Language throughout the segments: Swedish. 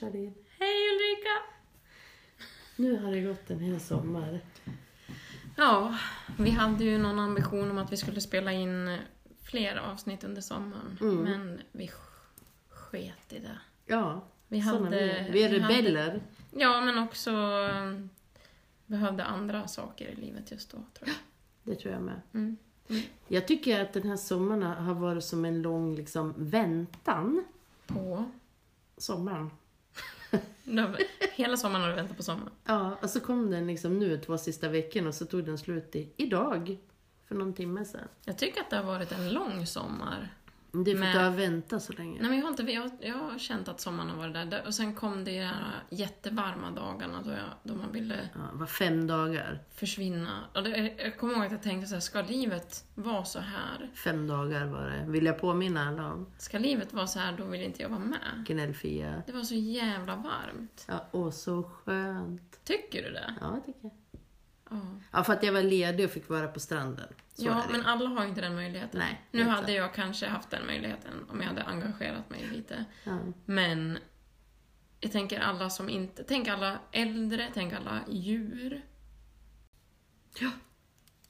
Charlene! Hej Ulrika! Nu har det gått en hel sommar. Ja, vi hade ju någon ambition om att vi skulle spela in fler avsnitt under sommaren. Mm. Men vi sk- sket i det. Ja, Vi hade... vi är. Vi är vi hade- rebeller. Ja, men också behövde andra saker i livet just då, tror jag. Det tror jag med. Mm. Jag tycker att den här sommaren har varit som en lång liksom, väntan. På... Sommaren. Har- Hela sommaren har du väntat på sommaren. Ja, och så kom den liksom nu två sista veckorna och så tog den slut i, idag. För någon timme sedan. Jag tycker att det har varit en lång sommar. Du har väntat så länge. Nej, men jag, har inte, jag, jag har känt att sommaren har varit där. Och sen kom det de här jättevarma dagarna då, jag, då man ville Ja, var fem dagar. försvinna. Och det, jag kommer ihåg att jag tänkte så här, ska livet vara så här? Fem dagar var det. Vill jag påminna alla om. Ska livet vara så här, då vill inte jag vara med. Gnällfia. Det var så jävla varmt. Ja, åh så skönt. Tycker du det? Ja, tycker jag. Ja. Ja, för att jag var ledig och fick vara på stranden. Så Ja, men alla har ju inte den möjligheten. Nej, nu hade jag kanske haft den möjligheten om jag hade engagerat mig lite. Ja. Men jag tänker alla som inte... Tänk alla äldre, tänk alla djur. Ja.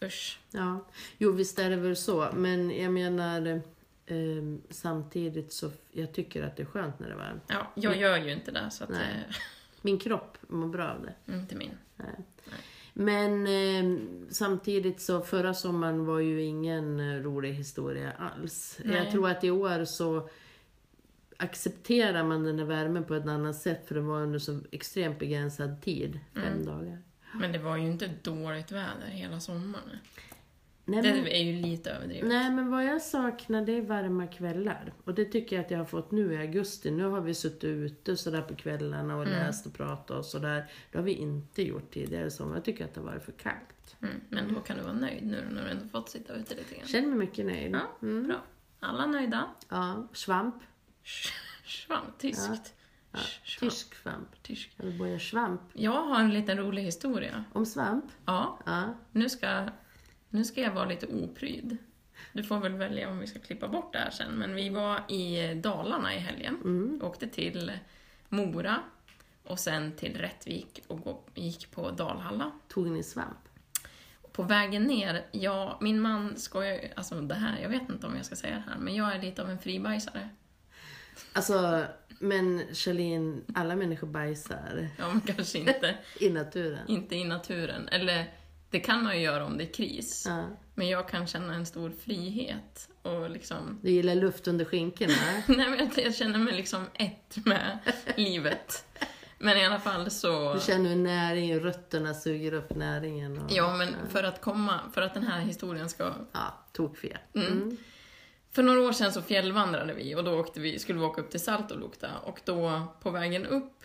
Usch. Ja, jo visst är det väl så. Men jag menar eh, samtidigt så jag tycker att det är skönt när det är varmt. Ja, jag gör ju inte det, så att... Nej. Min kropp mår bra av det. eh, inte min. Nej. Men eh, samtidigt så förra sommaren var ju ingen eh, rolig historia alls. Nej. Jag tror att i år så accepterar man den här värmen på ett annat sätt för det var under så extremt begränsad tid, fem Mm. dagar. Men det var ju inte dåligt väder hela sommaren. Nej, men- Det är ju lite överdrivet. Nej, men vad jag saknar det är varma kvällar. Och det tycker jag att jag har fått nu i augusti. Nu har vi suttit ute sådär på kvällarna och Mm. läst och pratat och sådär. Det har vi inte gjort tidigare sommar. Jag tycker att det har varit för kallt. Mm. Men då kan du vara nöjd nu när du ändå fått sitta ute lite grann. Känner mig mycket nöjd. Ja, Mm. bra. Alla nöjda. Ja, svamp. Svamp, tyskt. Ja, Svamp. tysk svamp. Tysk. Eller svamp. Jag har en liten rolig historia. Om svamp? Ja, Ja. nu ska, nu ska jag vara lite opryd. Du får väl välja om vi ska klippa bort det här sen. Men vi var i Dalarna i helgen. Mm. Åkte till Mora och sen till Rättvik och gick på Dalhalla. Tog ni svamp? På vägen ner, ja, min man skojar ju- alltså det här, jag vet inte om jag ska säga det här, men jag är lite av en fribajsare. Alltså, men Charlene, alla människor bajsar Ja, men kanske inte, i naturen. inte i naturen. Eller, det kan man ju göra om det är kris. Ja. Men jag kan känna en stor frihet och liksom... Du gillar luft under skinkorna? Nej, men jag, jag känner mig liksom ett med livet. Men i alla fall så... Du känner hur näringen, rötterna suger upp näringen? Och, Ja, men för att komma, för att den här historien ska... Ja, tokfel. Mm. För några år sedan så fjällvandrade vi och då vi, skulle vi åka upp till Saltolukta och då på vägen upp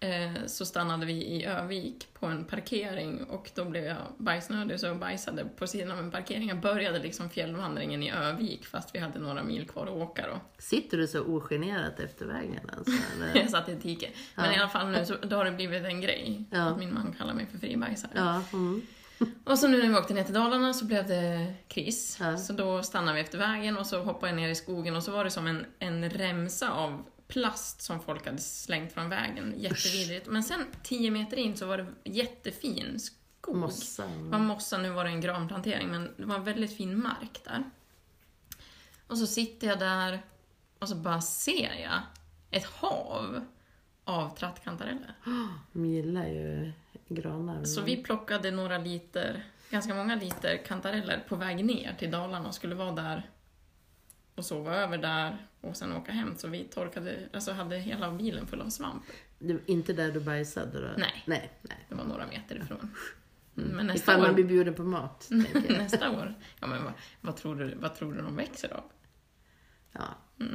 eh, så stannade vi i Övik på en parkering och då blev jag bajsnödig så jag bajsade på sidan av en parkering. Jag började liksom fjällvandringen i Övik fast vi hade några mil kvar att åka då. Sitter du så ogenerat efter vägen alltså? Jag satt i ett dike. Men Ja. i alla fall nu så då har det blivit en grej. Ja. Att min man kallar mig för fribajsare. Ja, mm. Och så nu när vi åkte ner till Dalarna så blev det kris. Ja. Så då stannade vi efter vägen och så hoppade jag ner i skogen och så var det som en, en remsa av plast som folk hade slängt från vägen. Jättevidrigt. Men sen 10 meter in så var det jättefin skog. mossa. Det var mossa, nu var det en granplantering, men det var väldigt fin mark där. Och så sitter jag där och så bara ser jag ett hav av trattkantareller. De gillar ju granar. Så vi plockade några liter, ganska många liter kantareller på väg ner till Dalarna och skulle vara där och sova över där och sen åka hem. Så vi torkade, alltså hade hela bilen full av svamp. Det var inte där du bajsade då? Nej. Nej, nej. Det var några meter ifrån. Men nästa Ifall man år, blir bjuden på mat, jag. nästa år, ja men vad, vad, tror du, vad tror du de växer av? Ja.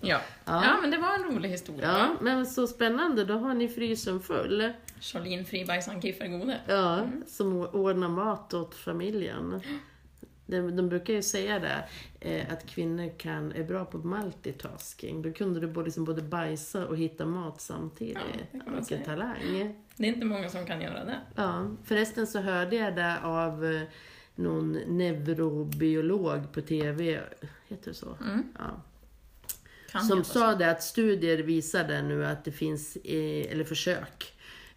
Ja. Ja. ja, men det var en rolig historia ja, va? men så spännande. Då har ni frysen full. Charlene Fribajsan Kiffergode. Ja, som ordnar mat åt familjen. De, de brukar ju säga det, eh, att kvinnor kan, är bra på multitasking. Då kunde du både, liksom både bajsa och hitta mat samtidigt. Ja, Vilken säga. talang. Det är inte många som kan göra det. Ja, förresten så hörde jag det av eh, någon neurobiolog på TV. Heter det så? Mm. Ja. kan som sa så. det att studier visade nu att det finns, eh, eller försök,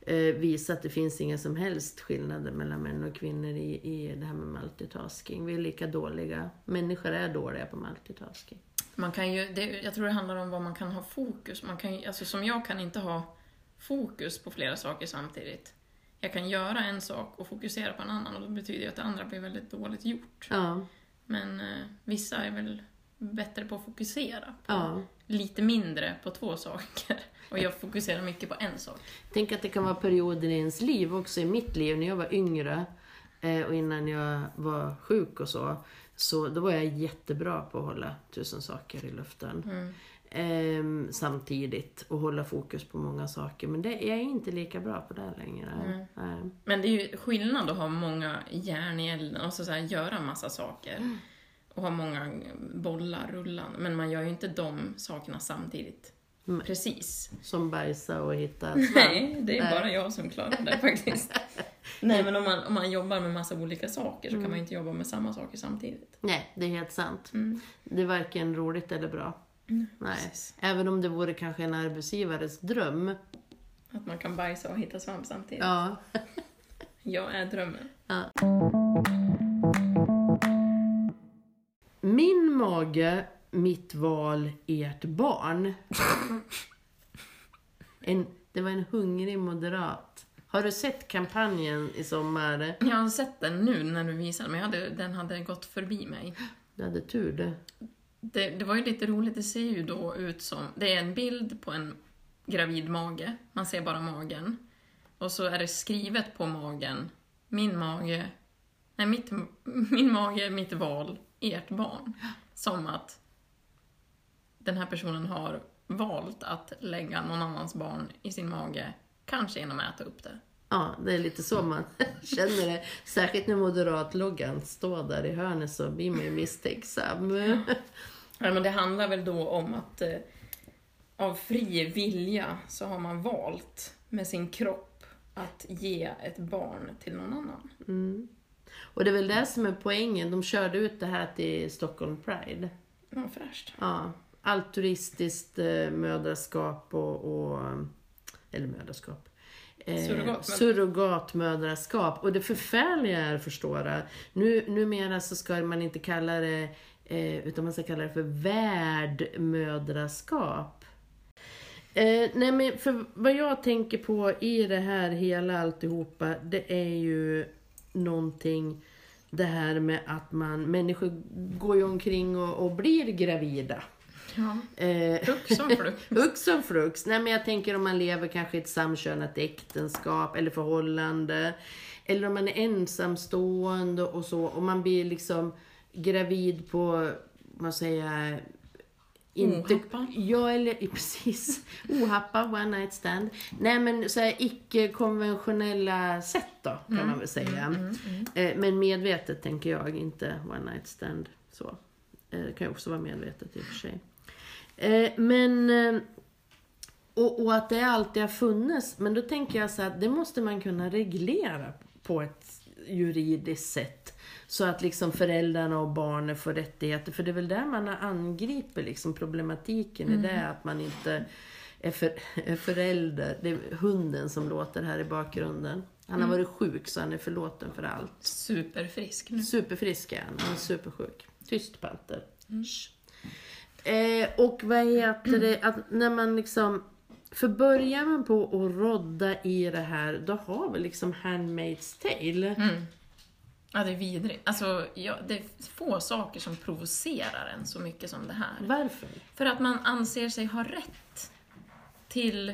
eh, visar att det finns inga som helst skillnader mellan män och kvinnor i, i det här med multitasking. Vi är lika dåliga. Människor är dåliga på multitasking. Man kan ju, det, jag tror det handlar om vad man kan ha fokus. Man kan, alltså som jag kan inte ha fokus på flera saker samtidigt. Jag kan göra en sak och fokusera på en annan och det betyder ju att det andra blir väldigt dåligt gjort. Ja, Men eh, vissa är väl bättre på att fokusera på ja. lite mindre på två saker. Och jag fokuserar mycket på en sak. Tänk att det kan vara perioder i ens liv, också i mitt liv, när jag var yngre eh, och innan jag var sjuk och så. Så då var jag jättebra på att hålla tusen saker i luften. Mm. Ehm, samtidigt och hålla fokus på många saker. Men det, jag är inte lika bra på det längre. Mm. Nej. Men det är ju skillnad att ha många järn i elden och så, så här, göra massa saker. Och ha många bollar rullande. Men man gör ju inte de sakerna samtidigt. Mm. Precis. Som bajsa och hitta svamp. Nej, det är Nej. bara jag som klarar det faktiskt. Nej, men om man, om man jobbar med massa olika saker så kan man ju inte jobba med samma saker samtidigt. Nej, det är helt sant. Mm. Det är varken roligt eller bra. Nej. precis. Även om det vore kanske en arbetsgivares dröm. Att man kan bajsa och hitta svamp samtidigt. Ja. Jag är drömmen. Ja. Min mage, mitt val, ert barn. En, det var en hungrig moderat. Har du sett kampanjen i sommar? Jag har sett den nu när du visade jag hade, den hade gått förbi mig. Du hade tur du. Det, det var ju lite roligt, det ser ju då ut som... Det är en bild på en gravid mage, man ser bara magen. Och så är det skrivet på magen, min mage... Nej, mitt, min mage, mitt val, ert barn. Som att den här personen har valt att lägga någon annans barn i sin mage, kanske genom att äta upp det. Ja, det är lite så man känner det. Särskilt när moderatloggan står där i hörnet så blir man ju misstänksam. Ja, men det handlar väl då om att eh, av fri vilja så har man valt med sin kropp att ge ett barn till någon annan. Mm. Och det är väl det som är poängen. De körde ut det här till Stockholm Pride. Ja, fräscht. Ja, altruistiskt eh, mödraskap och, och... Eller mödraskap. Eh, Surrogatmödra- surrogatmödraskap. Och det förfärliga är, förstår jag, nu, numera så ska man inte kalla det, eh, utan man ska kalla det för värdmödraskap. Eh, nej men för vad jag tänker på i det här hela alltihopa, det är ju någonting det här med att man, människor går ju omkring och, och blir gravida. Ja. Eh, Hux som flux. Hux som flux. Nej men jag tänker om man lever kanske i ett samkönat äktenskap eller förhållande. Eller om man är ensamstående och så och man blir liksom gravid på, vad säger jag, inte, Ohappa. Ja, eller precis. Ohappa, one night stand. Nej men så här icke-konventionella sätt då, kan man väl säga. Eh, Men medvetet tänker jag, inte one night stand. Så. Eh, Det kan ju också vara medvetet i och för sig. Eh, Men... eh, Och, och att det alltid har funnits. Men då tänker jag så att det måste man kunna reglera på ett juridiskt sätt. Så att liksom föräldrarna och barnen får rättigheter. För det är väl där man angriper liksom problematiken i det. Att man inte är, för, är förälder. Det är hunden som låter här i bakgrunden. Han har varit sjuk så han är förlåten för allt. Superfrisk nu. Superfrisk är han. Han är supersjuk. Tyst panter. Shh. Eh, och vad heter det, att när man liksom... För börjar man på att rodda i det här, då har vi liksom Handmaid's Tale. Mm. Ja, det är vidrigt. Alltså, ja, det är få saker som provocerar en så mycket som det här. Varför? För att man anser sig ha rätt till...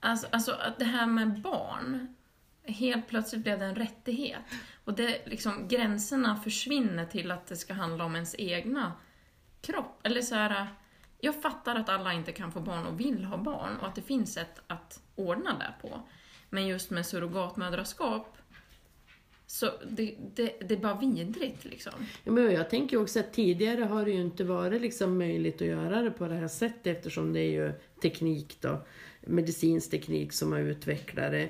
Alltså, alltså att det här med barn, helt plötsligt blev det en rättighet. Och det, liksom, gränserna försvinner till att det ska handla om ens egna kropp. Eller så här, jag fattar att alla inte kan få barn och vill ha barn och att det finns sätt att ordna det på. Men just med surrogatmödraskap, så det, det, det är bara vidrigt liksom. Ja, men jag tänker också att tidigare har det ju inte varit liksom möjligt att göra det på det här sättet eftersom det är ju teknik då, medicinsk teknik som har utvecklat det.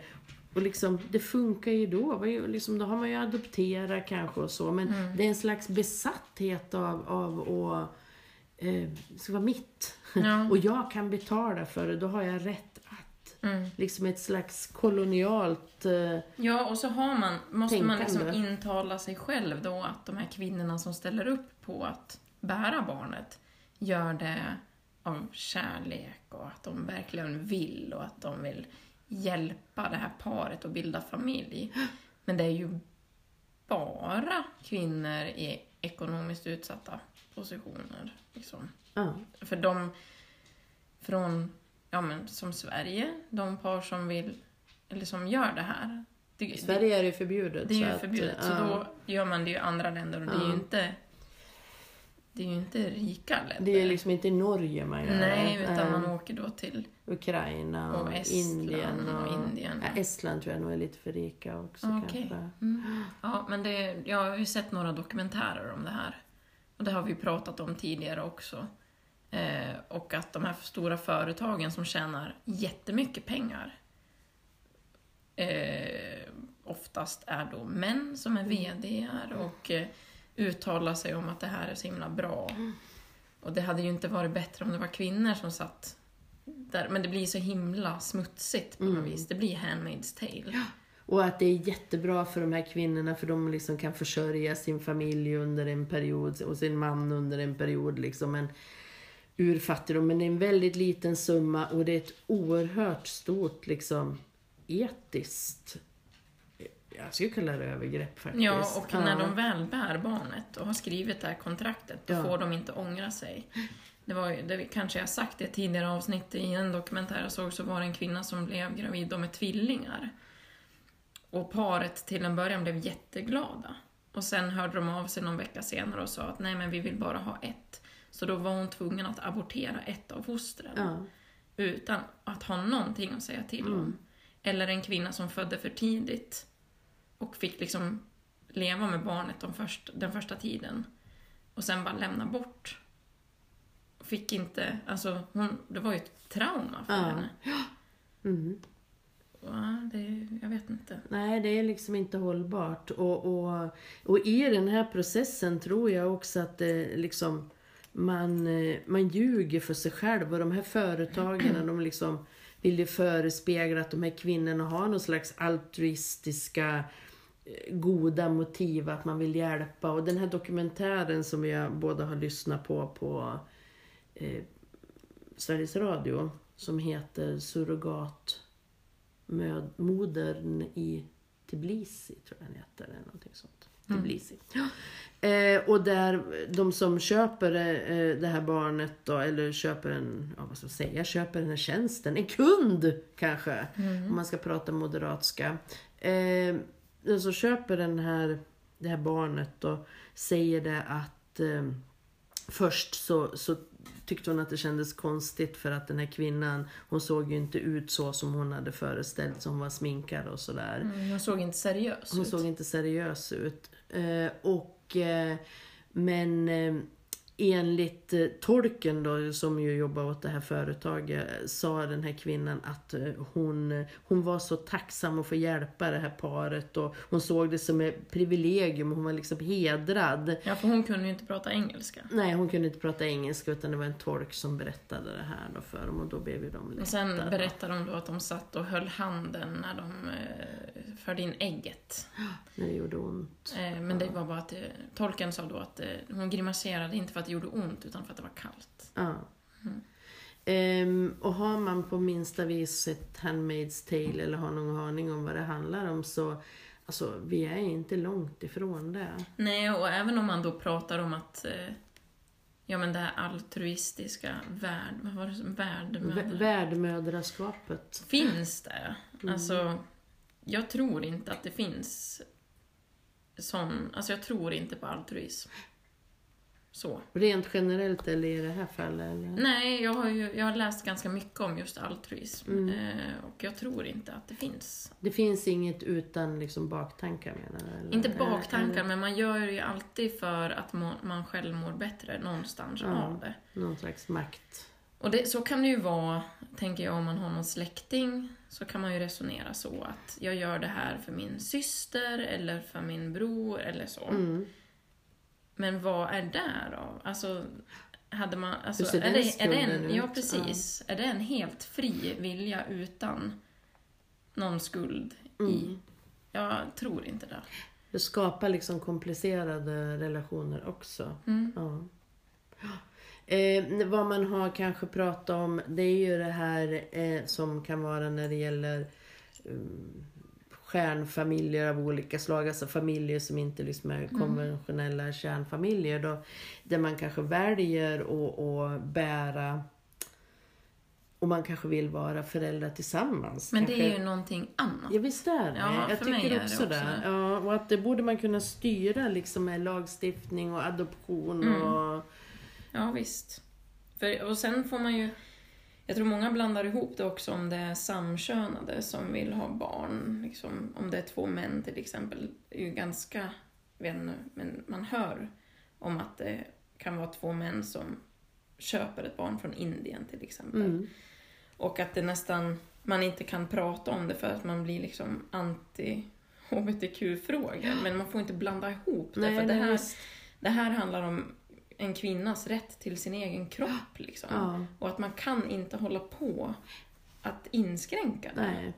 Och liksom, det funkar ju då. Liksom, då har man ju adopterat kanske och så. Men det är en slags besatthet av, av att eh, det ska vara mitt. Ja. Och jag kan betala för det, då har jag rätt att. Mm. Liksom ett slags kolonialt... Eh, Ja, och så har man, måste man liksom Tänkande. intala sig själv då att de här kvinnorna som ställer upp på att bära barnet gör det av kärlek och att de verkligen vill och att de vill hjälpa det här paret att bilda familj. Men det är ju bara kvinnor i ekonomiskt utsatta positioner. Liksom. ja. För de från, ja men som Sverige, de par som vill, eller som gör det här. Det, I Sverige är det förbjudet. det är så ju att, förbjudet, så ja. då gör man det i andra länder och det är ju inte det är ju inte rika länder. Det är liksom inte Norge man gör Nej, utan Eh, man åker då till Ukraina och, och Estland Indien. och Indien. Ja, Estland tror jag nog är lite för rika också Ah, Okej. kanske. Mm. Ja, men det, jag har ju sett några dokumentärer om det här. Och det har vi pratat om tidigare också. Eh, och att de här stora företagen som tjänar jättemycket pengar eh, oftast är då män som är VDR och eh, uttalar sig om att det här är så himla bra. Och det hade ju inte varit bättre om det var kvinnor som satt där. Men det blir så himla smutsigt på något Mm. vis. Det blir Handmaid's tale. Och att det är jättebra för de här kvinnorna för de liksom kan försörja sin familj under en period och sin man under en period. Liksom. Men ur fattigdom. Men det är en väldigt liten summa och det är ett oerhört stort liksom, etiskt jag skulle kalla det övergrepp faktiskt. Ja, och när Ja. de väl bär barnet och har skrivit det här kontraktet, då Ja. får de inte ångra sig. Det var det kanske jag sagt i ett tidigare avsnitt i en dokumentär jag såg, så var det en kvinna som blev gravid då med tvillingar. Och paret till en början blev jätteglada. Och sen hörde de av sig någon vecka senare och sa att nej men vi vill bara ha ett. Så då var hon tvungen att abortera ett av fostren. Ja. Utan att ha någonting att säga till om. Eller en kvinna som födde för tidigt och fick liksom leva med barnet de först, den första tiden. Och sen bara lämna bort. Fick inte, alltså hon, det var ju ett trauma för Ja. henne. Mm. Ja, det, jag vet inte. Nej, det är liksom inte hållbart. Och, och, och i den här processen tror jag också att det liksom man, eh, man ljuger för sig själv och de här företagen de liksom vill ju förespegla att de här kvinnorna har någon slags altruistiska eh, goda motiv, att man vill hjälpa. Och den här dokumentären som jag båda har lyssnat på på eh, Sveriges Radio som heter Surrogat med modern i Tbilisi, tror jag den heter. Eller någonting sånt. Mm. Tbilisi. Eh, och där de som köper eh, det här barnet då, eller köper en, ja, vad ska jag säga, köper den här tjänsten, en kund kanske, om man ska prata moderatska. Eh, som köper den här, det här barnet då, säger det att eh, först så, så tyckte hon att det kändes konstigt för att den här kvinnan, hon såg ju inte ut så som hon hade föreställt sig, hon var sminkad och sådär. Mm, hon såg inte seriös Hon ut. såg inte seriös ut. Eh, och, eh, men eh, enligt eh, tolken då, som ju jobbar åt det här företaget, sa den här kvinnan att eh, hon, hon var så tacksam att få hjälpa det här paret och hon såg det som ett privilegium, hon var liksom hedrad. Ja, för hon kunde ju inte prata engelska. Nej, hon kunde inte prata engelska utan det var en tolk som berättade det här då för dem och då blev ju de lättade. Och sen berättade de då att de satt och höll handen när de eh, förde in ägget. Det gjorde ont. Eh, men det var bara att eh, tolken sa då att eh, hon grimaserade inte för att det gjorde ont utan för att det var kallt. Ja. Ehm, och har man på minsta vis sett Handmaid's Tale eller har någon aning om vad det handlar om så Alltså, vi är inte långt ifrån det. Nej, och även om man då pratar om att eh, ja men det här altruistiska värd, vad var det värdmödra? värdmödraskapet. Finns det? Alltså, jag tror inte att det finns sån, alltså jag tror inte på altruism. Så. Rent generellt eller i det här fallet? Eller? Nej, jag har ju jag har läst ganska mycket om just altruism. Mm. Eh, och jag tror inte att det finns. Det finns inget utan liksom baktankar menar du? eller? Inte baktankar, eller men man gör det ju alltid för att må, man själv mår bättre någonstans Ja. av det. Någon slags makt. Och det, så kan det ju vara, tänker jag, om man har någon släkting, så kan man ju resonera så att jag gör det här för min syster eller för min bror eller så. Mm. Men vad är där då? Alltså, hade man, alltså, är, det, är det en, ja precis, är det en helt fri vilja utan någon skuld i? Mm. Jag tror inte det. Det skapar liksom komplicerade relationer också. Mm. Ja. Eh, vad man har kanske pratat om, det är ju det här eh, som kan vara när det gäller um, stjärnfamiljer av olika slag, alltså familjer som inte liksom är konventionella kärnfamiljer. Då, där man kanske väljer att, att bära och man kanske vill vara föräldrar tillsammans. Men kanske. det är ju någonting annat. Ja visst är det. Ja, jag tycker det också också det. det. Ja, och att det borde man kunna styra liksom med lagstiftning och adoption Mm. och... Ja, visst. För, och sen får man ju... Jag tror många blandar ihop det också om det är samkönade som vill ha barn. Liksom, om det är två män till exempel. Det är ju ganska... Vet inte, men man hör om att det kan vara två män som köper ett barn från Indien till exempel. Mm. Och att det nästan... Man inte kan prata om det för att man blir liksom anti hbtq-frågor. Men man får inte blanda ihop det. Nej, för det här, det här handlar om en kvinnas rätt till sin egen kropp. Liksom. Ja, Och att man kan inte hålla på att inskränka det. nej.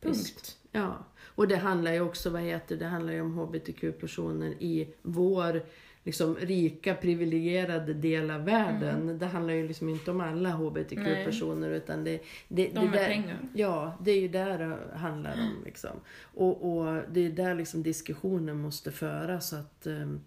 Punkt. Ja. Och det handlar ju också, vad heter det, det handlar ju om hbtq-personer i vår liksom rika privilegierade del av världen. Mm. Det handlar ju liksom inte om alla hbtq-personer utan det, det, De det med där, pengar. Ja, det är ju där det handlar om. Liksom. Och, och det är där liksom diskussionen måste föras. Att, um,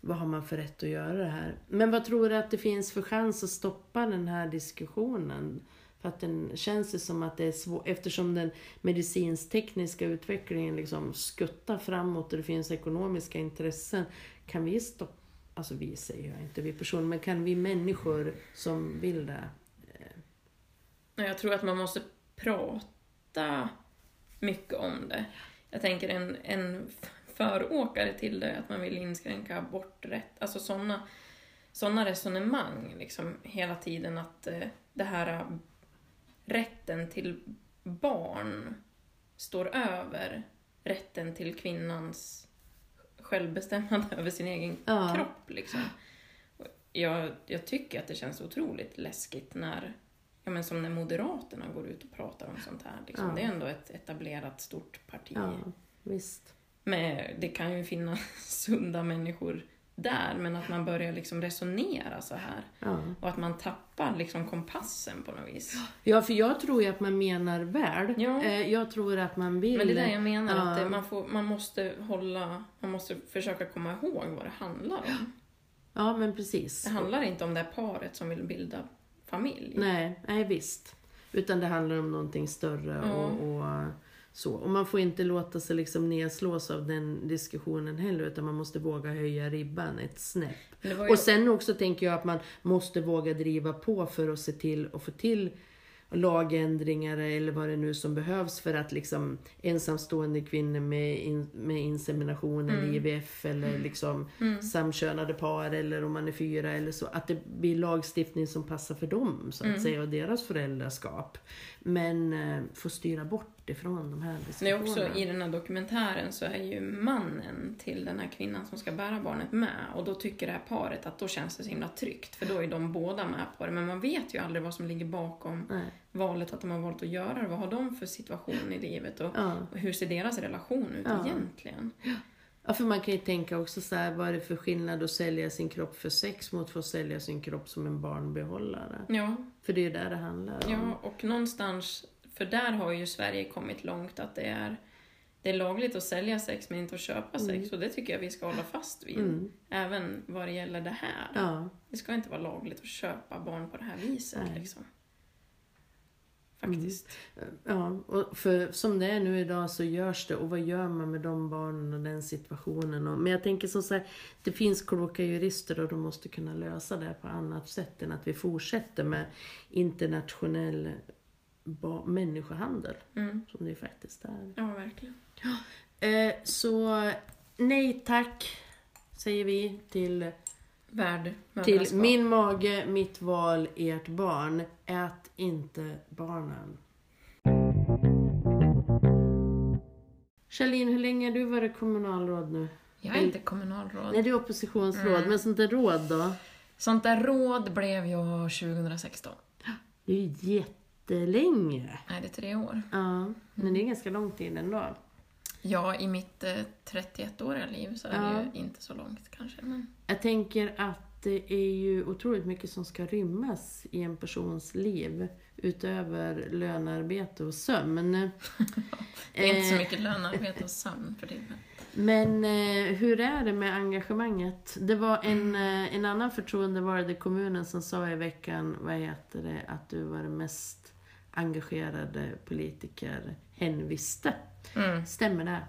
vad har man för rätt att göra det här? Men vad tror du att det finns för chans att stoppa den här diskussionen? För att den känns det som att det är svårt, eftersom den medicinsk-tekniska utvecklingen liksom skuttar framåt och det finns ekonomiska intressen. Kan vi stoppa, alltså vi säger jag inte vi personer, men kan vi människor som vill det? Jag tror att man måste prata mycket om det. Jag tänker en, en föråkare till det, att man vill inskränka aborträtt. Alltså sådana såna resonemang liksom hela tiden att eh, det här eh, rätten till barn står över rätten till kvinnans självbestämmande över sin egen Ja. kropp. Liksom. Jag, jag tycker att det känns otroligt läskigt när, ja men som när Moderaterna går ut och pratar om sånt här. Liksom. Ja. Det är ändå ett etablerat stort parti. Ja, visst. Men det kan ju finnas sunda människor där, men att man börjar liksom resonera så här. Ja. Och att man tappar liksom kompassen på något vis. Ja, för jag tror ju att man menar väl. Ja. Eh, Jag tror att man vill... Men det är det jag menar, att Ja. det, man, får, man måste hålla, man måste försöka komma ihåg vad det handlar om. Ja, men precis. Det handlar inte om det här paret som vill bilda familj. Nej, nej visst. Utan det handlar om någonting större och, och så. Och man får inte låta sig liksom nedslås av den diskussionen heller, utan man måste våga höja ribban ett snäpp. Och sen också tänker jag att man måste våga driva på för att se till att få till lagändringar eller vad det nu som behövs för att liksom ensamstående kvinnor med, in, med insemination eller Mm. IVF eller liksom mm, samkönade par eller om man är fyra eller så. Att det blir lagstiftning som passar för dem så att Mm. säga och deras föräldraskap. Men eh, få styra bort ifrån de här diskussionerna. också, I den här dokumentären så är ju mannen till den här kvinnan som ska bära barnet med. Och då tycker det här paret att då känns det så himla tryggt. För då är de båda med på det. Men man vet ju aldrig vad som ligger bakom Nej. valet att de har valt att göra det. Vad har de för situation i livet? Och Ja. hur ser deras relation ut Ja. egentligen? Ja, för man kan ju tänka också så här, vad är det för skillnad att sälja sin kropp för sex mot att sälja sin kropp som en barnbehållare? Ja, För det är ju där det handlar om. ja, och någonstans, för där har ju Sverige kommit långt att det är det är lagligt att sälja sex men inte att köpa sex Mm. och det tycker jag vi ska hålla fast vid. Mm. Även vad det gäller det här. Ja. Det ska inte vara lagligt att köpa barn på det här viset. Liksom. Faktiskt. Ja, och för som det är nu idag så görs det. Och vad gör man med de barnen och den situationen? Och, men jag tänker som så här, det finns kloka jurister och de måste kunna lösa det på annat sätt än att vi fortsätter med internationell människohandel. Mm. Som det faktiskt är. Ja, verkligen. Eh, så nej tack, säger vi till, Värd till min mage, mitt val, ert barn. Ät inte barnen. Charlene, hur länge har du varit kommunalråd nu? Jag är inte kommunalråd. Nej, du är oppositionsråd, Mm. men sånt där råd då? Sånt där råd blev jag 2016. Det är ju jättelänge. Nej, det är tre år. Ja, men det är ganska lång tid ändå. Ja, i mitt eh, 31-åriga liv så är Ja. det ju inte så långt kanske. Men... Jag tänker att det är ju otroligt mycket som ska rymmas i en persons liv utöver lönearbete och sömn. Det är inte så Eh, mycket lönearbete och sömn för det. Men eh, hur är det med engagemanget? Det var en, eh, en annan förtroendevald i kommunen som sa i veckan, vad heter det, att du var den mest engagerade politiker hen visste. Mm. Stämmer det?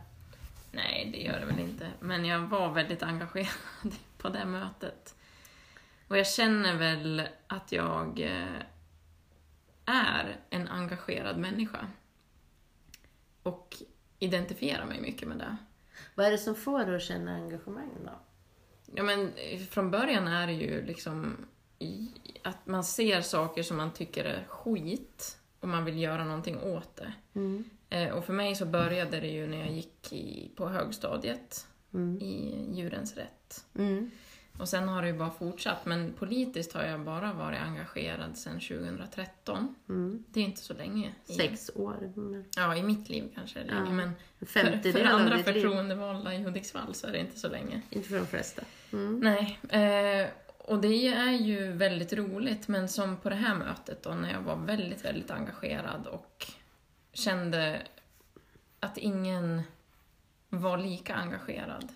Nej, det gör det väl inte. Men jag var väldigt engagerad på det mötet. Och jag känner väl att jag eh, är en engagerad människa. Och identifierar mig mycket med det. Vad är det som får dig att känna engagemang då? Ja, men eh, från början är det ju liksom att man ser saker som man tycker är skit och man vill göra någonting åt det. Mm. Eh, Och för mig så började det ju när jag gick i, på högstadiet Mm. i Djurens Rätt. Mm. Och sen har det ju bara fortsatt, men politiskt har jag bara varit engagerad sedan 2013. Mm. Det är inte så länge. I, Sex år. men Ja, i mitt liv kanske det är länge, Ja. men En för, för andra förtroendevalda i Hudiksvall så är det inte så länge. Inte för de flesta. Mm. Nej, eh, och det är ju väldigt roligt, men som på det här mötet då, när jag var väldigt, väldigt engagerad och kände att ingen var lika engagerad.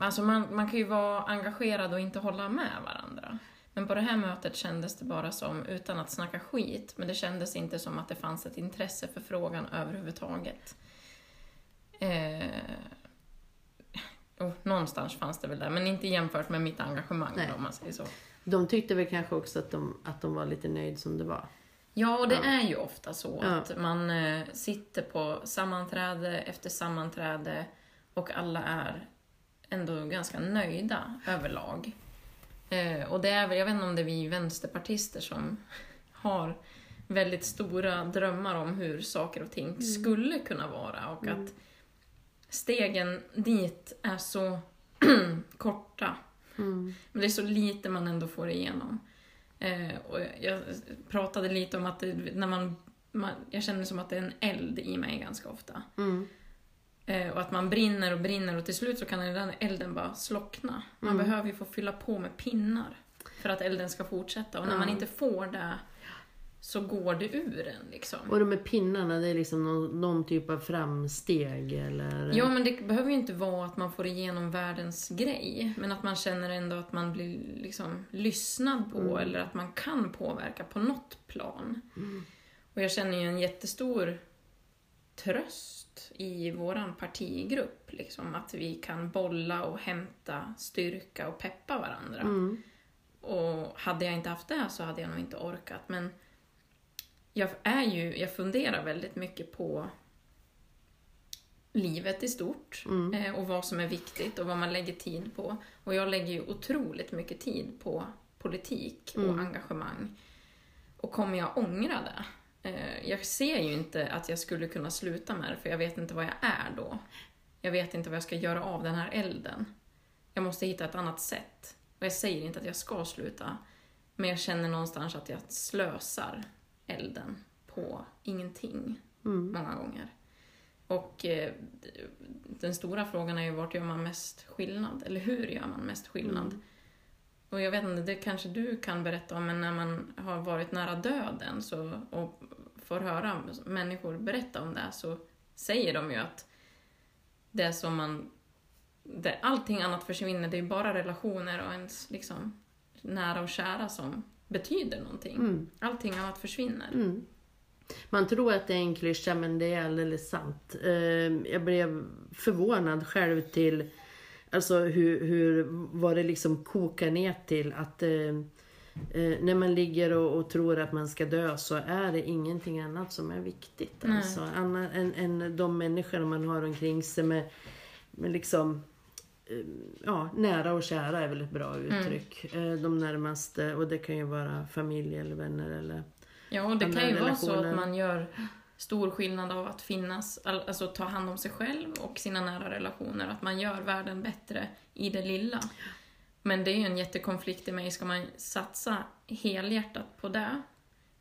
Alltså man, man kan ju vara engagerad och inte hålla med varandra. Men på det här mötet kändes det bara som, utan att snacka skit, men det kändes inte som att det fanns ett intresse för frågan överhuvudtaget. Eh, oh, någonstans fanns det väl där, men inte jämfört med mitt engagemang Nej. om man säger så. De tyckte väl kanske också att de, att de var lite nöjd som det var. Ja, och det Ja. är ju ofta så Ja. att man eh, sitter på sammanträde efter sammanträde och alla är ändå ganska nöjda överlag. Eh, och det är väl, jag vet inte om det är vi vänsterpartister som har väldigt stora drömmar om hur saker och ting skulle kunna vara och att stegen dit är så korta. Mm. Men det är så lite man ändå får igenom. Eh, och jag, jag pratade lite om att det, när man, man, jag känner som att det är en eld i mig ganska ofta. Mm. Eh, och att man brinner och brinner och till slut så kan den elden bara slockna. Man Mm. behöver ju få fylla på med pinnar för att elden ska fortsätta. Och när man Ja. inte får det så går det ur en liksom. Och de med pinnarna, det är liksom någon, någon typ av framsteg eller? Ja, men det behöver ju inte vara att man får igenom världens grej, men att man känner ändå att man blir liksom lyssnad på Mm. eller att man kan påverka på något plan. Mm. Och jag känner ju en jättestor tröst i våran partigrupp, liksom, att vi kan bolla och hämta styrka och peppa varandra. Mm. Och hade jag inte haft det så hade jag nog inte orkat. Men jag, är ju, jag funderar väldigt mycket på livet i stort Mm. eh, och vad som är viktigt och vad man lägger tid på. Och jag lägger ju otroligt mycket tid på politik och Mm. engagemang. Och kommer jag ångra det? Eh, jag ser ju inte att jag skulle kunna sluta med det för jag vet inte vad jag är då. Jag vet inte vad jag ska göra av den här elden. Jag måste hitta ett annat sätt. Och jag säger inte att jag ska sluta, men jag känner någonstans att jag slösar elden på ingenting Mm. många gånger. Och eh, den stora frågan är ju vart gör man mest skillnad? Eller hur gör man mest skillnad? Mm. Och jag vet inte, det kanske du kan berätta om, men när man har varit nära döden så, och får höra människor berätta om det så säger de ju att det som man... Det, allting annat försvinner, det är bara relationer och ens liksom, nära och kära som betyder någonting. Mm. Allting annat försvinner. Mm. Man tror att det är en klyscha men det är alldeles sant. Eh, Jag blev förvånad själv till alltså hur, hur vad det liksom kokar ner till att eh, när man ligger och, och tror att man ska dö så är det ingenting annat som är viktigt. Nej. Alltså, annat än, än de människor man har omkring sig med, med liksom eh, Ja, nära och kära är väl ett bra uttryck. Eh, De närmaste och det kan ju vara familj eller vänner eller Ja, och det kan ju vara så relationer. att man gör stor skillnad av att finnas, all- alltså ta hand om sig själv och sina nära relationer, att man gör världen bättre i det lilla. Men det är ju en jättekonflikt i mig. Ska man satsa helhjärtat på det?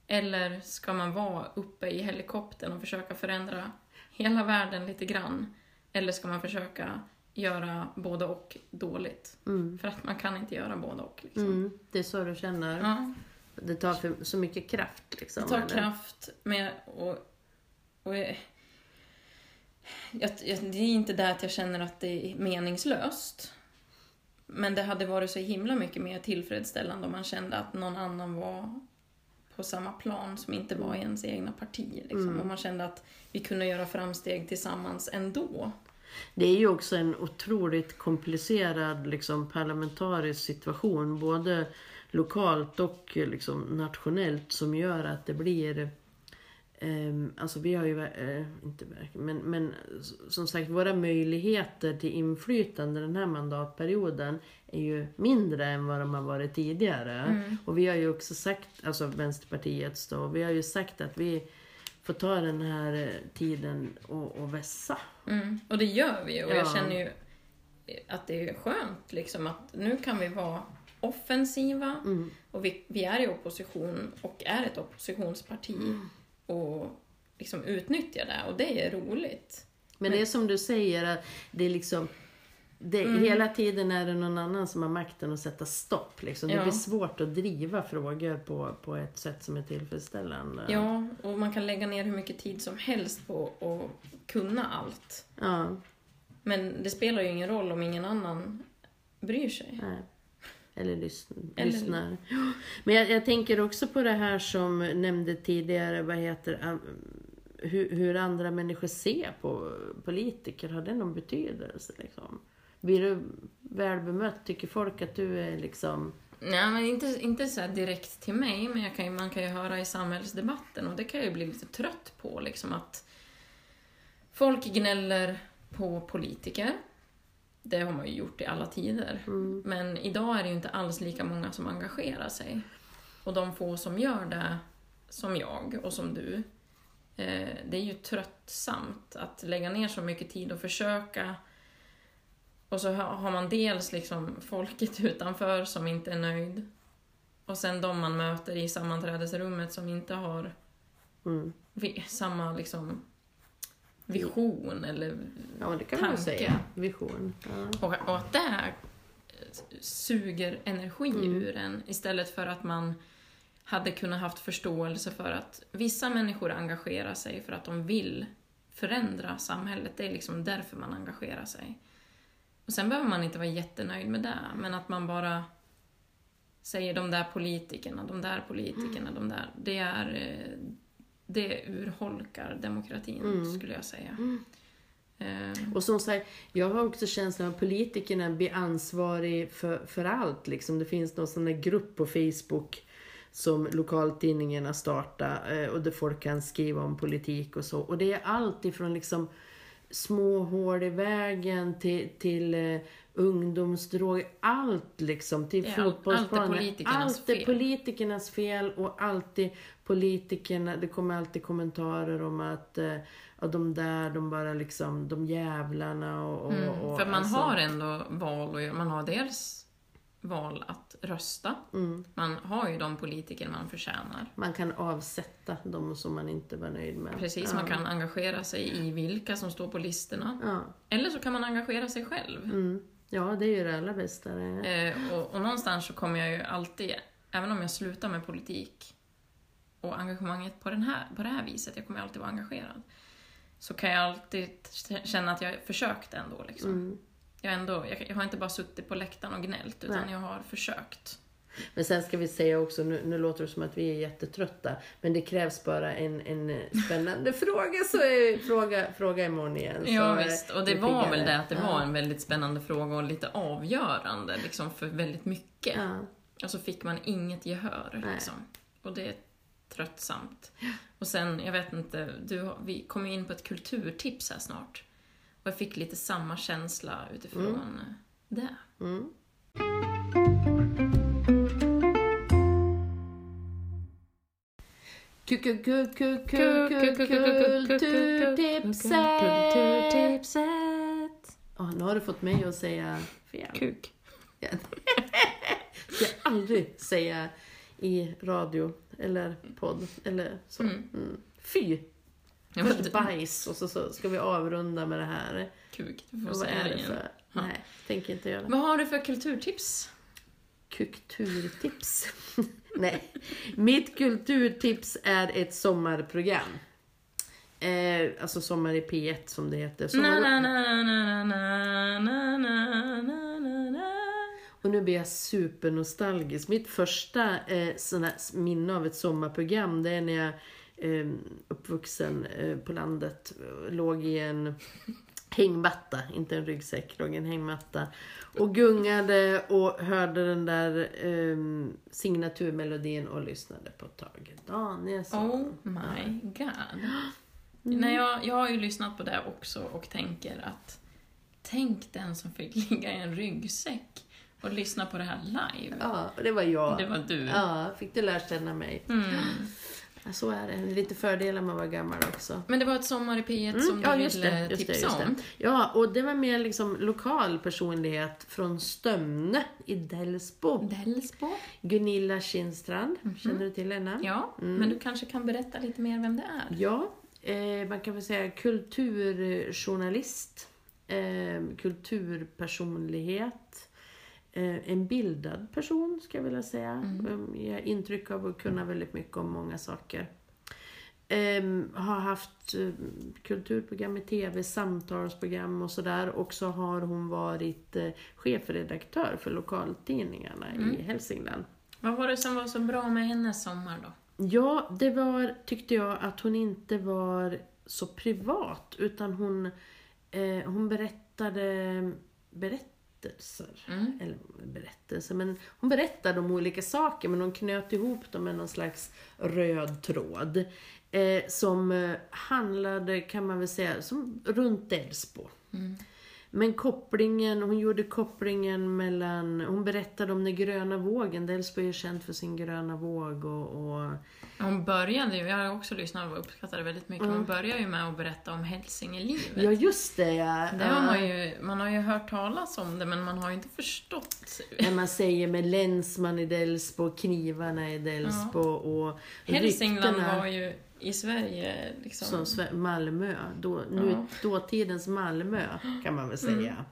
Eller ska man vara uppe i helikoptern och försöka förändra hela världen lite grann? Eller ska man försöka göra både och dåligt? Mm. För att man kan inte göra både och. Liksom. Mm. Det är så du känner? Ja, Det tar för, så mycket kraft liksom? det tar eller? kraft med och, och jag, jag, det är inte det att jag känner att det är meningslöst. Men det hade varit så himla mycket mer tillfredsställande om man kände att någon annan var på samma plan som inte var i ens egna parti. Liksom. Mm. Och man kände att vi kunde göra framsteg tillsammans ändå. Det är ju också en otroligt komplicerad liksom, parlamentarisk situation, både lokalt och liksom, nationellt, som gör att det blir alltså vi har ju, eh, inte men, men som sagt våra möjligheter till inflytande den här mandatperioden är ju mindre än vad de har varit tidigare. Och vi har ju också sagt, alltså Vänsterpartiets då, vi har ju sagt att vi får ta den här eh, tiden och, och vässa. Mm. Och det gör vi och jag Ja. känner ju att det är skönt liksom att nu kan vi vara offensiva Mm. och vi, vi är i opposition och är ett oppositionsparti och liksom utnyttjar det och det är roligt. Men det är som du säger, att det är liksom det, Mm. Hela tiden är det någon annan som har makten att sätta stopp. Liksom. Det Ja. blir svårt att driva frågor på, på ett sätt som är tillfredsställande. Ja, och man kan lägga ner hur mycket tid som helst på att kunna allt. Ja, Men det spelar ju ingen roll om ingen annan bryr sig. nej. Eller lyssn, Eller- lyssnar. Men jag, jag tänker också på det här som nämnde tidigare, vad heter hur, hur andra människor ser på politiker. Har det någon betydelse? Liksom? Blir du väl bemött? Tycker folk att du är liksom... Nej, men inte, inte så direkt till mig, men jag kan ju, man kan ju höra i samhällsdebatten och det kan jag ju bli lite trött på, liksom att folk gnäller på politiker. Det har man ju gjort i alla tider. Mm. Men idag är det ju inte alls lika många som engagerar sig. Och de få som gör det, som jag och som du, eh, det är ju tröttsamt att lägga ner så mycket tid och försöka. Och så ha- har man dels liksom folket utanför som inte är nöjd. Och sen de man möter i sammanträdesrummet som inte har Mm. samma liksom vision eller Ja, det kan man Tanke. säga. Vision. Ja. Och, och att det här suger energi Mm. ur en istället för att man hade kunnat haft förståelse för att vissa människor engagerar sig för att de vill förändra samhället. Det är liksom därför man engagerar sig. Och sen behöver man inte vara jättenöjd med det, men att man bara säger de där politikerna, de där politikerna, de där. Det är... Det urholkar demokratin, Mm. skulle jag säga. Eh, Och som sagt, jag har också känslan att politikerna blir ansvarig för, för allt. Liksom. Det finns någon sån där grupp på Facebook som lokaltidningarna startar eh, och där folk kan skriva om politik och så. Och det är allt ifrån liksom små hål i vägen till, till eh, ungdomsdroger. Allt liksom. Till allt- fotbollsplanen. allt är politikernas Allt är fel. politikernas fel och alltid politikerna, det kommer alltid kommentarer om att eh, ja, de där, de bara liksom, de jävlarna och... och, Mm, och för man alltså, har ändå val att göra. Man har dels val att rösta. Mm, Man har ju de politiker man förtjänar. man kan avsätta de som man inte var nöjd med. Precis, ja. man kan engagera sig i vilka som står på listorna. Ja, Eller så kan man engagera sig själv. mm, ja, det är ju det allra bästa. Det. Eh, och, och någonstans så kommer jag ju alltid, även om jag slutar med politik och engagemanget på, den här, på det här viset, jag kommer alltid vara engagerad, så kan jag alltid känna att jag försökt ändå. Liksom. Mm. Jag, ändå jag, jag har inte bara suttit på läktaren och gnällt, utan Nej. jag har försökt. Men sen ska vi säga också, nu, nu låter det som att vi är jättetrötta, men det krävs bara en, en spännande fråga så är, fråga, fråga imorgon igen. Så Ja är visst, och det var väl det att det ja. var en väldigt spännande fråga och lite avgörande liksom, för väldigt mycket. Ja. Och så fick man inget gehör. Liksom. Och det är tröttsamt. Och sen, jag vet inte, du, vi kommer ju in på ett kulturtips här snart. Och jag fick lite samma känsla utifrån det. Mm. Kulturtipset! Kulturtipset. Ja, nu har du fått mig att säga fel. Kuk. ska jag aldrig säga i radio eller podd eller så. Mm. Mm. Fy! Först bajs och så, så ska vi avrunda med det här. Kuk, du får Vad säga är det det igen. för? Ja. Nej, tänker inte göra. Vad har du för kulturtips? Kulturtips. Nej. Mitt kulturtips är ett sommarprogram. Eh, alltså Sommar i P1 som det heter. Och nu blir jag supernostalgisk. Mitt första eh, såna, minne av ett sommarprogram det är när jag eh, uppvuxen eh, på landet låg i en hängmatta, inte en ryggsäck, låg en hängmatta och gungade och hörde den där eh, signaturmelodin och lyssnade på Tage Danielsson. Oh my god. Nej, jag, jag har ju lyssnat på det också och tänker att tänk den som fick ligga i en ryggsäck och lyssna på det här live. Ja, det var jag. Det var du. Ja, fick du lära känna mig. Mm. Ja, så är det. Lite fördelar med att vara gammal också. Men det var ett Sommar i P1 som du Mm, ja, just ville det, just tipsa just det. om. Ja, och det var mer liksom lokal personlighet från Stömne i Delsbo. Delsbo. Gunilla Kindstrand, Mhm. känner du till henne? Ja, Mm. men du kanske kan berätta lite mer vem det är? Ja, eh, man kan väl säga kulturjournalist, eh, kulturpersonlighet, en bildad person ska jag vilja säga. Mm. Eh, Ger intryck av att kunna väldigt mycket om många saker. Ehm, har haft eh, kulturprogram i tv, samtalsprogram och sådär. Och så har hon varit eh, chefredaktör för lokaltidningarna i Mm. Hälsingland. Vad var det som var så bra med hennes sommar då? Ja, det var, tyckte jag, att hon inte var så privat. Utan hon, eh, hon berättade berättelser. Mm. Eller berättelser, men hon berättade om olika saker men hon knöt ihop dem med någon slags röd tråd. Eh, som eh, handlade, kan man väl säga, som runt Delsbo. Mm. Men kopplingen, hon gjorde kopplingen mellan, hon berättade om den gröna vågen. Delsbo är ju känt för sin gröna våg och, och Hon började ju, jag har också lyssnat och uppskattat det väldigt mycket, Mm. hon började ju med att berätta om Hälsingelivet. Ja, just det ja. Det har man, ju, man har ju hört talas om det, men man har ju inte förstått. När man säger med länsman i Delsbo, knivarna i Delsbo och Hälsingland ryktena var ju i Sverige liksom... som Sve- Malmö, då, nu, Ja. dåtidens Malmö kan man väl säga.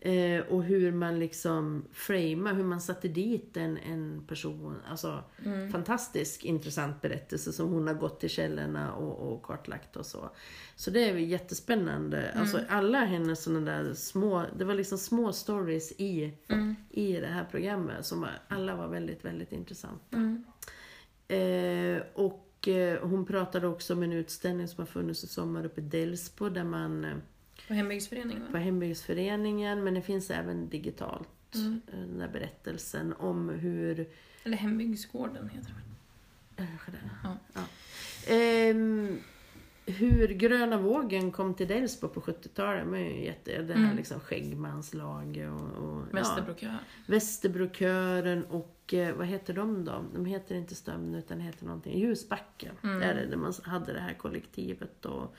Eh, och hur man liksom framar, hur man satte dit en, en person. Alltså, Mm. fantastisk intressant berättelse som hon har gått till källorna och, och kartlagt och så. Så det är jättespännande. Alltså alla hennes sådana där små, det var liksom små stories i, Mm. i det här programmet som alla var väldigt, väldigt intressanta. Mm. Eh, och hon pratade också om en utställning som har funnits i sommar uppe i Delsbo där man eh, På hembygdsföreningen på hembygdsföreningen men det finns även digitalt. Mm. eh, Den där berättelsen om hur Eller hembygdsgården heter det? Kanske det. Ja. Ja. Ehm, hur gröna vågen kom till Delsbo på 70-talet. Men ju jätte, det här Mm. liksom skäggmanslag och, och ja, Västerbrokör. Västerbrokören och eh, vad heter de då? De heter inte Stömne utan heter någonting. Ljusbacken. Mm. Där, är där man hade det här kollektivet och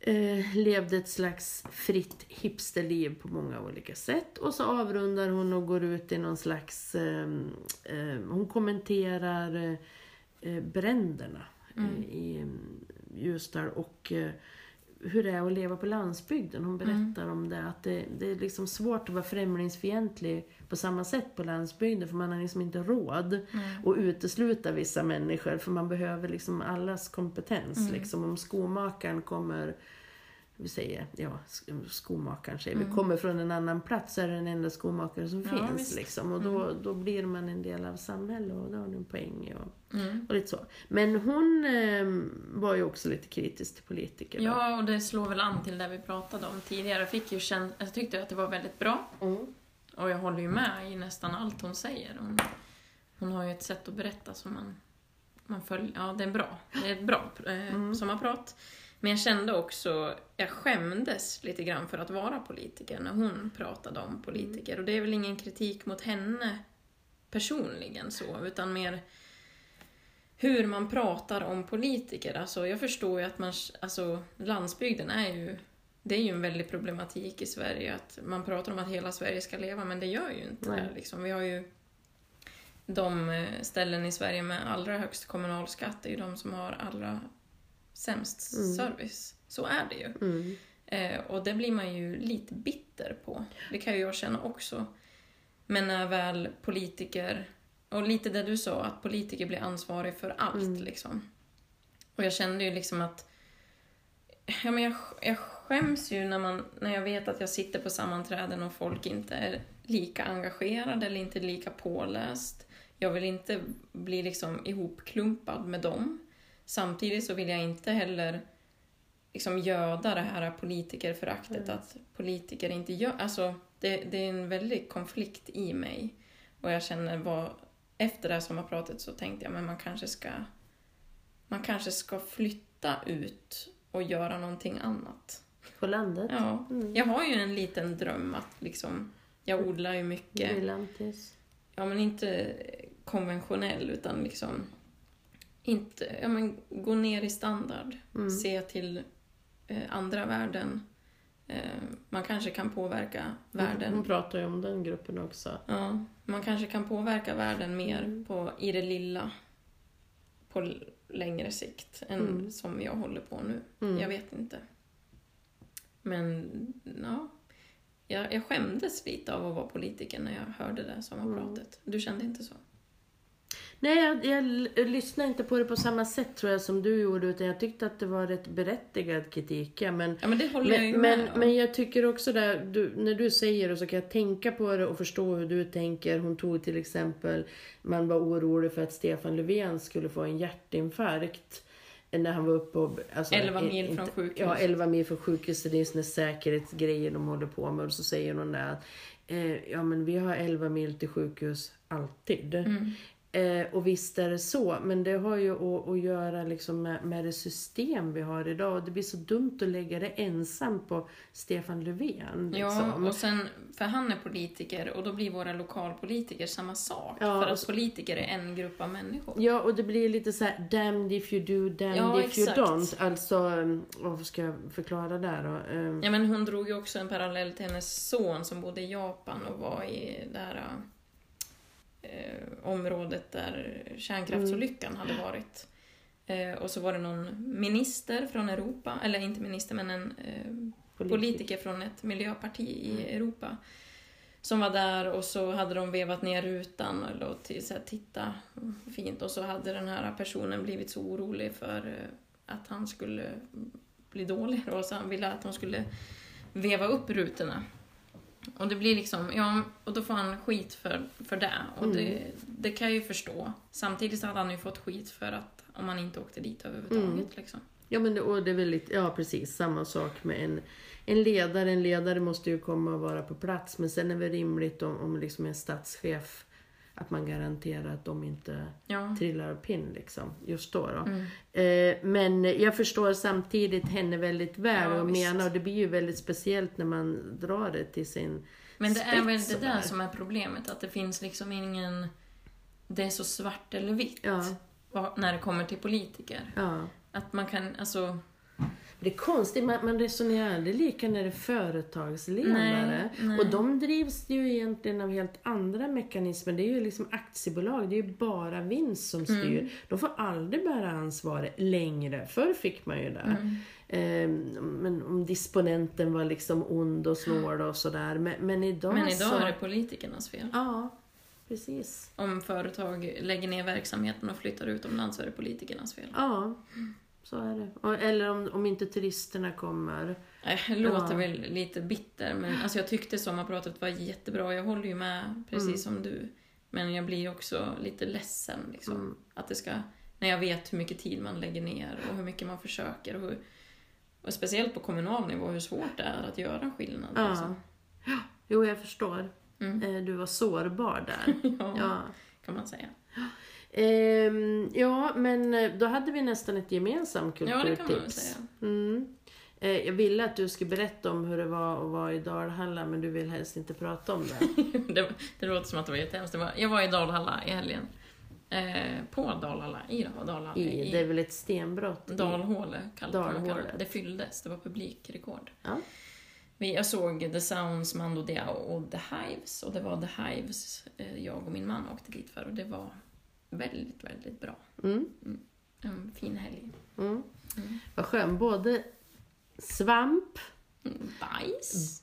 eh, levde ett slags fritt hipsterliv på många olika sätt. Och så avrundar hon och går ut i någon slags... Eh, eh, hon kommenterar eh, bränderna Mm. eh, i eh, Ljusdal och hur det är att leva på landsbygden. Hon berättar om det, att det, det är liksom svårt att vara främlingsfientlig på samma sätt på landsbygden för man har liksom inte råd Mm. att utesluta vissa människor för man behöver liksom allas kompetens. Mm. Liksom om skomakaren kommer vi säger, ja, sk- skomakaren säger vi, Mm. kommer från en annan plats är det den enda skomakare som Ja, finns. visst. Liksom. Och då, då blir man en del av samhället och då har du en poäng. Och, Mm. och lite så. Men hon eh, var ju också lite kritisk till politiker. då. Ja, och det slår väl an till det vi pratade om tidigare. Jag, fick ju kän- jag tyckte att det var väldigt bra. Mm. Och jag håller ju med i nästan allt hon säger. Hon, hon har ju ett sätt att berätta som man, man följer. Ja, det är bra. Det är ett bra eh, Mm. sommarprat. Men jag kände också, jag skämdes lite grann för att vara politiker när hon pratade om politiker. Och det är väl ingen kritik mot henne personligen så, utan mer hur man pratar om politiker. Alltså, jag förstår ju att man, alltså, landsbygden är ju det är ju en väldig problematik i Sverige att man pratar om att hela Sverige ska leva, men det gör ju inte Nej. det. Liksom. Vi har ju de eh, ställen i Sverige med allra högst kommunalskatt, är ju de som har allra sämst Mm. service. Så är det ju. Mm. Eh, och det blir man ju lite bitter på. Det kan ju jag känna också. Men när väl politiker, och lite det du sa, att politiker blir ansvariga för allt Mm. liksom. Och jag kände ju liksom att ja, men jag, jag skäms ju när, man, när jag vet att jag sitter på sammanträden och folk inte är lika engagerade eller inte lika påläst. Jag vill inte bli liksom ihopklumpad med dem. Samtidigt så vill jag inte heller liksom göda det här politikerföraktet, Mm. att politiker inte gör... Alltså, det, det är en väldig konflikt i mig. Och jag känner vad... Efter det här sommarpratet så tänkte jag men man kanske ska... Man kanske ska flytta ut och göra någonting annat. På landet? Ja. Mm. Jag har ju en liten dröm att liksom... Jag odlar ju mycket. Vilantis. Ja, men inte konventionell utan liksom... Inte... Ja, men gå ner i standard. Mm. Se till eh, andra värden. Eh, man kanske kan påverka världen. Hon pratar ju om den gruppen också. Ja, man kanske kan påverka världen mer Mm. på, i det lilla på längre sikt än Mm. som jag håller på nu. Mm. Jag vet inte. Men, ja. Jag, jag skämdes lite av att vara politiker när jag hörde det sommarpratet. Du kände inte så? Nej, jag, jag lyssnade inte på det på samma sätt tror jag som du gjorde, utan jag tyckte att det var rätt berättigad kritik. Ja, men, Ja, men det håller jag men, med men, om. men jag tycker också där, du, när du säger det så kan jag tänka på det och förstå hur du tänker. Hon tog till exempel, man var orolig för att Stefan Löfven skulle få en hjärtinfarkt. När han var uppe och... Alltså, 11 mil inte- från sjukhus. Ja, 11 mil från sjukhuset. Det är såna säkerhetsgrejer de håller på med. Och så säger hon där att eh, ja, men vi har 11 mil till sjukhus alltid. Mm. Eh, och visst är det så, men det har ju att, att göra liksom med, med det system vi har idag. Och det blir så dumt att lägga det ensam på Stefan Löfven. Ja, Liksom. och sen, för han är politiker och då blir våra lokalpolitiker samma sak. Ja, för att politiker är en grupp av människor. Ja, och det blir lite så här damned if you do, damned Ja, if exakt. you don't. Alltså, um, vad ska jag förklara där då? Um, Ja, men hon drog ju också en parallell till hennes son som bodde i Japan och var i det här eh, området där kärnkraftsolyckan hade varit. Eh, och så var det någon minister från Europa, eller inte minister men en eh, politiker från ett miljöparti i Europa som var där och så hade de vevat ner rutan och låt till så här, titta fint och så hade den här personen blivit så orolig för eh, att han skulle bli dålig då, så han ville att de skulle veva upp rutorna. Och det blir liksom, ja, och då får han skit för, för det. Och Mm. det, det kan jag ju förstå. Samtidigt så hade han ju fått skit för att om han inte åkte dit överhuvudtaget. Mm. Liksom. Ja, men det, och det är väl lite, ja precis, samma sak med en, en ledare. En ledare måste ju komma och vara på plats. Men sen är det rimligt om, om liksom en statschef att man garanterar att de inte Ja. trillar av pinn liksom, just då. då. Mm. Eh, men jag förstår samtidigt henne väldigt väl Ja, och visst. menar, och det blir ju väldigt speciellt när man drar det till sin Men det är väl det där som är problemet, att det finns liksom ingen... Det är så svart eller vitt Ja, när det kommer till politiker. Att man kan, alltså... Det är konstigt, man, man resonerar aldrig lika när det är företagsledare. Nej, nej. Och de drivs ju egentligen av helt andra mekanismer. Det är ju liksom aktiebolag, det är ju bara vinst som styr. Mm. De får aldrig bära ansvaret längre. Förr fick man ju det. Mm. Eh, men om disponenten var liksom ond och snål och sådär. Men, men idag Men idag så... är det politikernas fel. Ja, precis. Om företag lägger ner verksamheten och flyttar utomlands så är det politikernas fel. Ja, så är det. Eller om, om inte turisterna kommer. Jag låter Ja. väl lite bitter, men alltså jag tyckte sommarpratet var jättebra. Jag håller ju med, precis Mm. som du. Men jag blir också lite ledsen. Liksom. Mm. Att det ska, när jag vet hur mycket tid man lägger ner och hur mycket man försöker. Och, hur, och speciellt på kommunal nivå, hur svårt det är att göra skillnad. Ja. Liksom. Jo, jag förstår. Mm. Eh, Du var sårbar där. Ja, Ja. kan man säga. Ehm, ja, men eh, då hade vi nästan ett gemensamt Ja, det kan man väl kulturtips. säga. Mm. Eh, Jag ville att du skulle berätta om hur det var att vara i Dalhalla, men du vill helst inte prata om det. det, det låter som att det var jättehemskt. Jag var i Dalhalla i helgen. Eh, på Dalala, i då, Dalala. I, det är väl ett stenbrott? i- Dalhåle Dalhåle. det. Det fylldes, det var publikrekord. Ja. Vi, jag såg The Sounds, Mando Diao och The Hives och det var The Hives eh, jag och min man åkte dit för och det var väldigt, väldigt bra. Mm. En fin helg. Mm. Mm. Vad skönt. Både svamp, Mm, Bajs.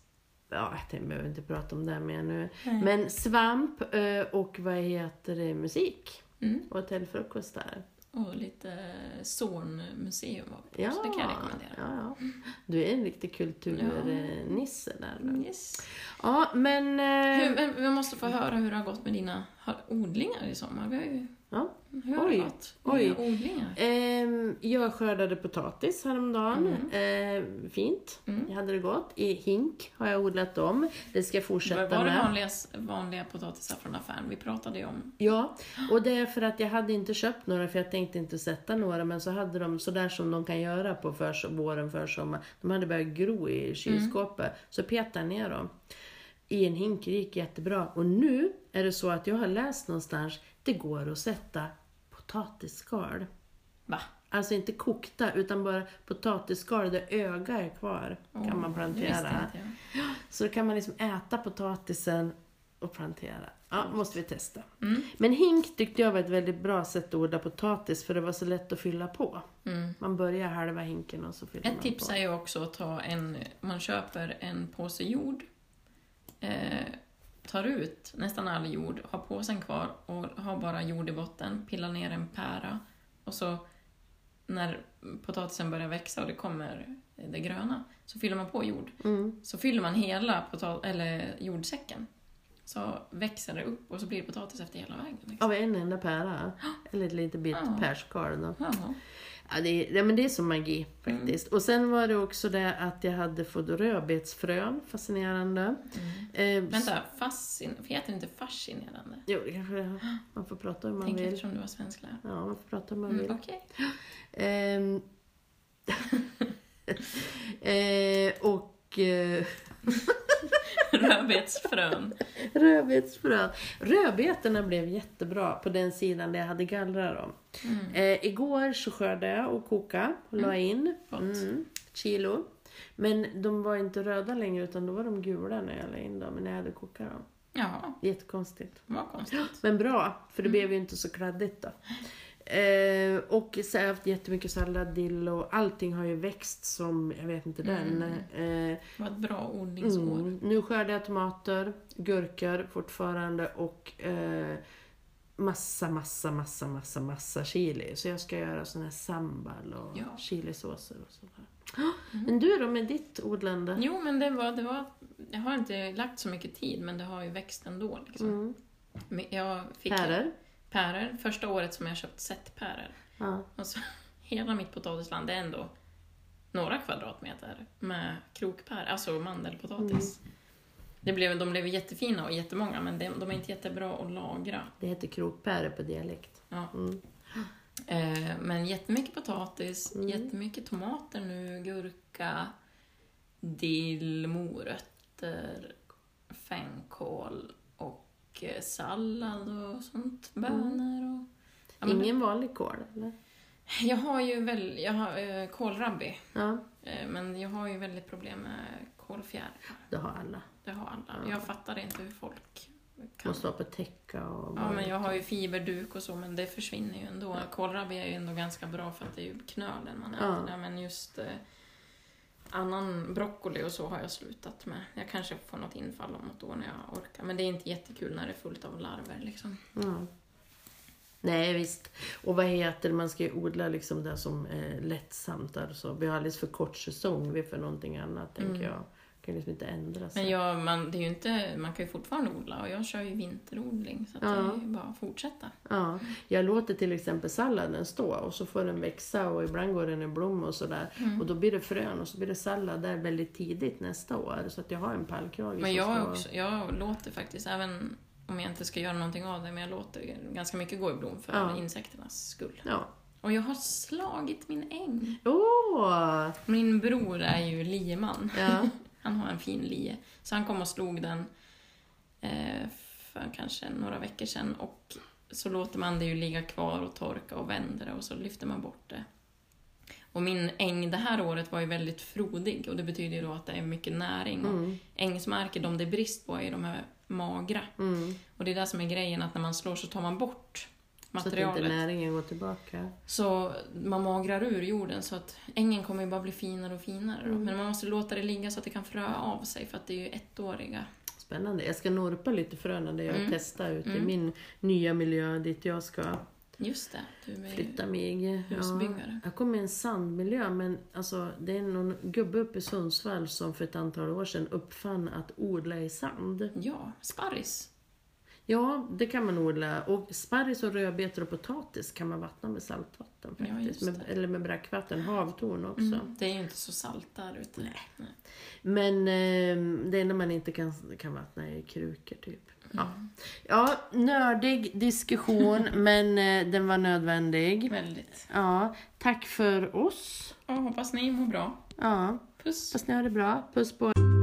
ja, jag behöver inte prata om det mer nu. Nej. Men svamp eh, och vad heter det, musik. Mm. Och hotellfrukost där. Och lite Zornmuseum var på, Ja, så det kan jag rekommendera. ja, ja. Du är en riktig kulturnisse där. du. Yes. Ja, men... eh, Hur, men vi måste få höra hur det har gått med dina odlingar i sommar. Vi har ju, Ja. hur har det gått? oj. Odlingar? Ehm, jag skördade potatis häromdagen. Ehm, fint. Mm. Jag hade det gott. I hink har jag odlat dem. Det ska jag fortsätta Var det med. vanliga, vanliga potatisar från affären? Vi pratade ju om... Ja, och det är för att jag hade inte köpt några för jag tänkte inte sätta några men så hade de sådär som de kan göra på förs våren, försommar. De hade börjat gro i kylskåpet. Så petade jag ner dem i en hink. Det gick jättebra. Och nu är det så att jag har läst någonstans det går att sätta potatisskal. Va? Alltså inte kokta utan bara potatisskal där öga är kvar. kan man det plantera. inte jag. Så då kan man liksom äta potatisen och plantera. Ja, måste vi testa. Mm. Men hink tyckte jag var ett väldigt bra sätt att odla potatis för det var så lätt att fylla på. Mm. Man börjar halva hinken och så fyller man Ett tips på. är ju också att ta en, man köper en påse jord, eh, tar ut nästan all jord, har påsen kvar och har bara jord i botten, pillar ner en pära och så när potatisen börjar växa och det kommer det gröna så fyller man på jord. Mm. Så fyller man hela potat- eller jordsäcken så växer det upp och så blir det potatis efter hela vägen. Liksom. Av en enda pära. Eller ett litet bit Ja. pärsskal då. Ja. Ja, det är, ja, men det är som magi faktiskt. Och sen var det också det att jag hade fått rödbetsfrön, fascinerande. Eh, Vänta, fascin... heter det inte fascinerande? Jo, det kanske det. Man får prata hur man Tänk vill. eftersom du var svensklärare. Ja, man får prata hur man Mm, vill. Okej. Ehm. eh, och eh, Rödbetsfrön. rödbetsfrön. Rödbetorna blev jättebra på den sidan där jag hade gallrat dem. Mm. Eh, igår så skörde jag och kokade och la in Gott. mm, kilo. Men de var inte röda längre utan då var de gula när jag la in dem, när jag hade kokat dem. Jaha, Jättekonstigt. vad konstigt. Men bra, för Mm. det blev ju inte så kladdigt då. Eh, och så har jag haft jättemycket sallad, dill och allting har ju växt som, jag vet inte den. Eh, Det var ett bra odlingsår. mm. Nu skördar jag tomater, gurkor fortfarande och eh, massa, massa, massa, massa, massa chili. Så jag ska göra sån här sambal och Ja. chilisåser och sådär. Men du då med ditt odlande? Jo, men det var, det var... Jag har inte lagt så mycket tid, men det har ju växt ändå. Liksom. Mm. Jag fick Päror? Päror. Första året som jag köpt sättpäror. Ja. Och så, hela mitt potatisland, är ändå några kvadratmeter med krokpär, alltså mandelpotatis. Mm. Det blev, de blev jättefina och jättemånga, men de, de är inte jättebra att lagra. Det heter krokpäror på dialekt. Ja. Mm. Eh, men jättemycket potatis, Mm. jättemycket tomater nu, gurka, dill, morötter, fänkål och eh, sallad och sånt. Bönor och... Ja, Ingen vanlig kål eller? Jag har ju väl, jag har eh, kålrabbi, Ja, eh, men jag har ju väldigt problem med kålfjärilar. det har alla. Det har alla. Ja. Jag fattar inte hur folk kan. Måste vara på täcka och... Ja, men jag har ju fiberduk och så, men det försvinner ju ändå. Kålrabbi är ju ändå ganska bra för att det är ju knölen man äter Ja. där, men just eh, annan broccoli och så har jag slutat med. Jag kanske får något infall om något år när jag orkar, men det är inte jättekul när det är fullt av larver liksom. Ja. Nej, visst. Och vad heter man ska ju odla liksom det som är lättsamt. Alltså. Vi har alldeles för kort säsong vi för någonting annat, tänker jag. Kan liksom inte ändra sig. Men jag, man, det är ju inte, man kan ju fortfarande odla och jag kör ju vinterodling så Ja. det är ju bara att fortsätta. Ja, jag låter till exempel salladen stå och så får den växa och ibland går den i blom och sådär. Mm. Och då blir det frön och så blir det sallad där väldigt tidigt nästa år. Så att jag har en pallkrage Men jag, också, jag låter faktiskt, även om jag inte ska göra någonting av det, men jag låter ganska mycket gå i blom för Ja. insekternas skull. Ja. Och jag har slagit min äng. Åh! Min bror är ju lieman. Ja. Han har en fin lie. Så han kom och slog den eh, för kanske några veckor sedan och så låter man det ju ligga kvar och torka och vänder det och så lyfter man bort det. Och min äng det här året var ju väldigt frodig och det betyder ju då att det är mycket näring. Och Mm. ängsmarker, de det är brist på är de här magra. Mm. Och det är det som är grejen, att när man slår så tar man bort Så att materialet. inte näringen går tillbaka. Så man magrar ur jorden så att ängen kommer ju bara bli finare och finare. Mm. Men man måste låta det ligga så att det kan frö av sig för att det är ju ettåriga. Spännande. Jag ska norpa lite frön när jag Mm. testar ute i Mm. min nya miljö dit jag ska Just det, du är flytta mig. husbyggare. Jag kom i en sandmiljö men alltså, det är någon gubbe uppe i Sundsvall som för ett antal år sedan uppfann att odla i sand. Ja, sparris. Ja, det kan man odla. Och sparris och rödbetor och potatis kan man vattna med saltvatten Ja, faktiskt. just med, eller med brackvatten, havtorn också. Mm. Det är ju inte så salt där ute. Nej. Men eh, det enda man inte kan, kan vattna är krukor typ. Ja. Mm. ja, nördig diskussion men eh, den var nödvändig. Väldigt. Ja, tack för oss. Ja, hoppas ni mår bra. Ja, Puss! hoppas ni har det bra. Puss på er.